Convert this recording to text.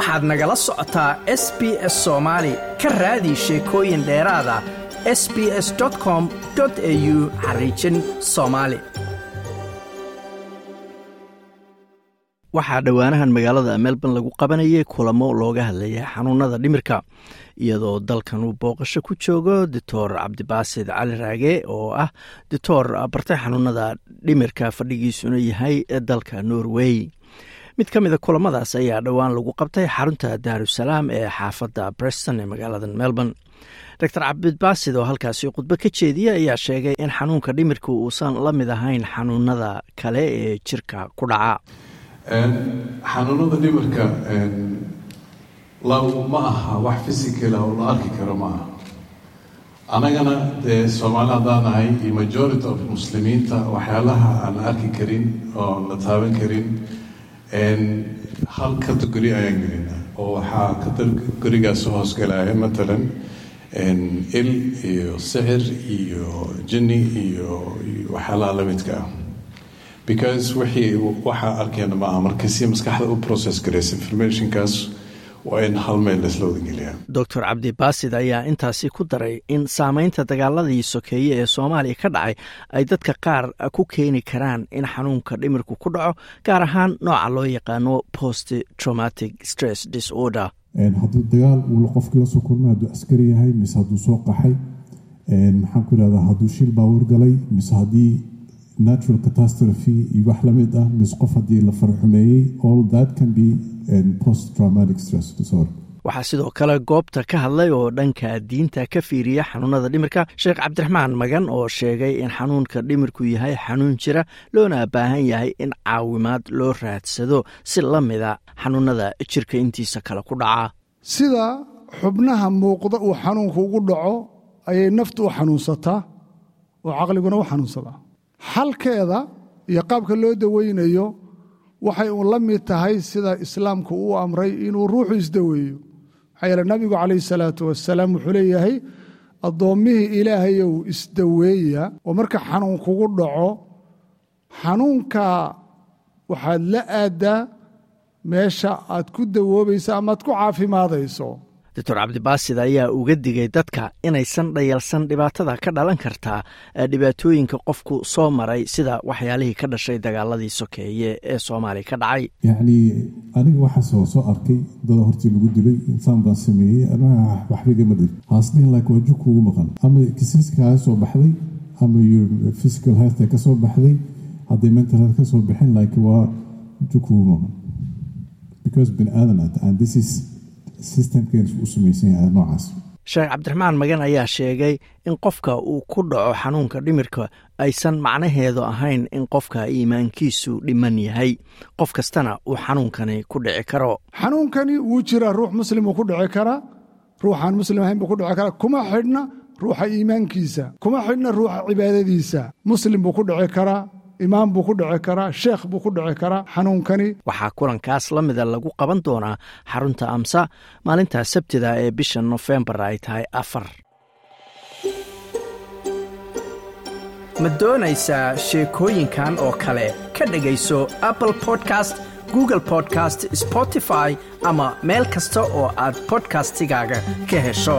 waxaad nagala socotaa s b s soomaali ka raadi sheekooyin dheeraada s b s com au xariijin soomaali waxaa dhowaanahan magaalada melbourne lagu qabanayay kulamo looga hadlayay xanuunada dhimirka iyadoo dalkan uu booqasho ku joogo doctor cabdibaasid cali raage oo ah doctor bartay xanuunada dhimirka fadhigiisuna yahay dalka norway mid ka mida kulamadaas ayaa dhowaan lagu qabtay xarunta daarusalaam ee xaafadda breston ee magaalada melbourne. Doctor cabdibaasid oo halkaasi khudbo ka jeediya ayaa sheegay in xanuunka dhimirka uusan la mid ahayn xanuunada kale ee jirka ku dhaca. Xanuunada dhimirka ma aha wax physical oo la arki karo ma aha. Annagana dee soomaali haddaan nahay iyo majority of muslimiinta waxyaalaha aan arki karin oo la taaban karin hal category ayaan gelina oo waxaa categorigaas hoosgalaya matalan il iyo sixir iyo jinni iyo waxyaalaha lamidka ah. Because wixii waxaa arkayna maaha marka si maskaxda u process garaysa informationkaas waa in hal meel laisla wadageliyaa doctor cabdibaasid ayaa intaasi ku daray in saameynta dagaaladii sokeeye ee soomaaliya ka dhacay ay dadka qaar ku keeni karaan in xanuunka dhimirku ku dhaco gaar ahaan nooca loo yaqaano post traumatic stress disorder. Hadduu dagaal uu qofkii la soo kulmay hadduu askari yahay mise hadduu soo qaxay maxaan ku irahdaa hadduu shil baawur galay mise haddii natural catastrophe iyo wax la mid ah mise qof haddii la farxumeeyey all that can be post traumatic stress disorder. Waxaa sidoo kale goobta ka hadlay oo dhanka diinta ka fiiriya xanuunada dhimirka sheekh cabdiraxmaan magan oo sheegay in xanuunka dhimirku yahay xanuun jira loona baahan yahay in caawimaad loo raadsado si la mida xanuunada jirka intiisa kale ku dhaca. Sida xubnaha muuqda uu xanuunku ugu dhaco ayay naftu u xanuunsataa oo caqliguna u xanuunsadaa xalkeeda iyo qaabka loo daweynayo waxay uun la mid tahay sida islaamku uu amray inuu ruuxu isdaweeyo. Maxaa yeele nabigu calayhi salaatu wasalaam wuxuu leeyahay addoommihii ilaahayow isdaweeya oo marka xanuun kugu dhaco xanuunka waxaad la aaddaa meesha aad ku dawoobayso ama aad ku caafimaadayso doctor cabdibaasid ayaa uga digay dadka inaysan dhayalsan dhibaatada ka dhalan kartaa dhibaatooyinka qofku soo maray sida waxyaalihii ka dhashay dagaaladii sokeeye ee soomaaliya ka dhacay. Yacni aniga waxaasoo soo arkay dada hortii lagu dilay insaan baan sameeyey anaga dhir haasdhihin like waa jug kuugu maqan. Ama kisiiskaa soo baxday ama physical health ka baxday hadday mental health ka soo bixin like waa jug kuugu maqan. Because bini aadan and this is sheekh cabdiraxmaan magan ayaa sheegay in qofka uu ku dhaco xanuunka dhimirka aysan macnaheedu ahayn in qofka iimaankiisu dhiman yahay. Qof kastana uu xanuunkani ku dhici karo. Xanuunkani wuu jiraa ruux muslimuu ku dhici karaa ruuxaan muslim ahayn buu ku dhici karaa kuma xidhna ruuxa iimaankiisa kuma xidhna ruuxa cibaadadiisa. Muslim buu ku dhici karaa imaam buu ku dhici karaa sheekh buu ku dhici karaa xanuunkani. Waxaa kulankaas la mida lagu qaban doonaa xarunta amsa maalinta sabtida ee bisha nofembar ay tahay afar. Ma doonaysaa sheekooyinkan oo kale? Ka dhegayso apple podcast google podcast spotify ama meel kasta oo aad bodkastigaaga ka hesho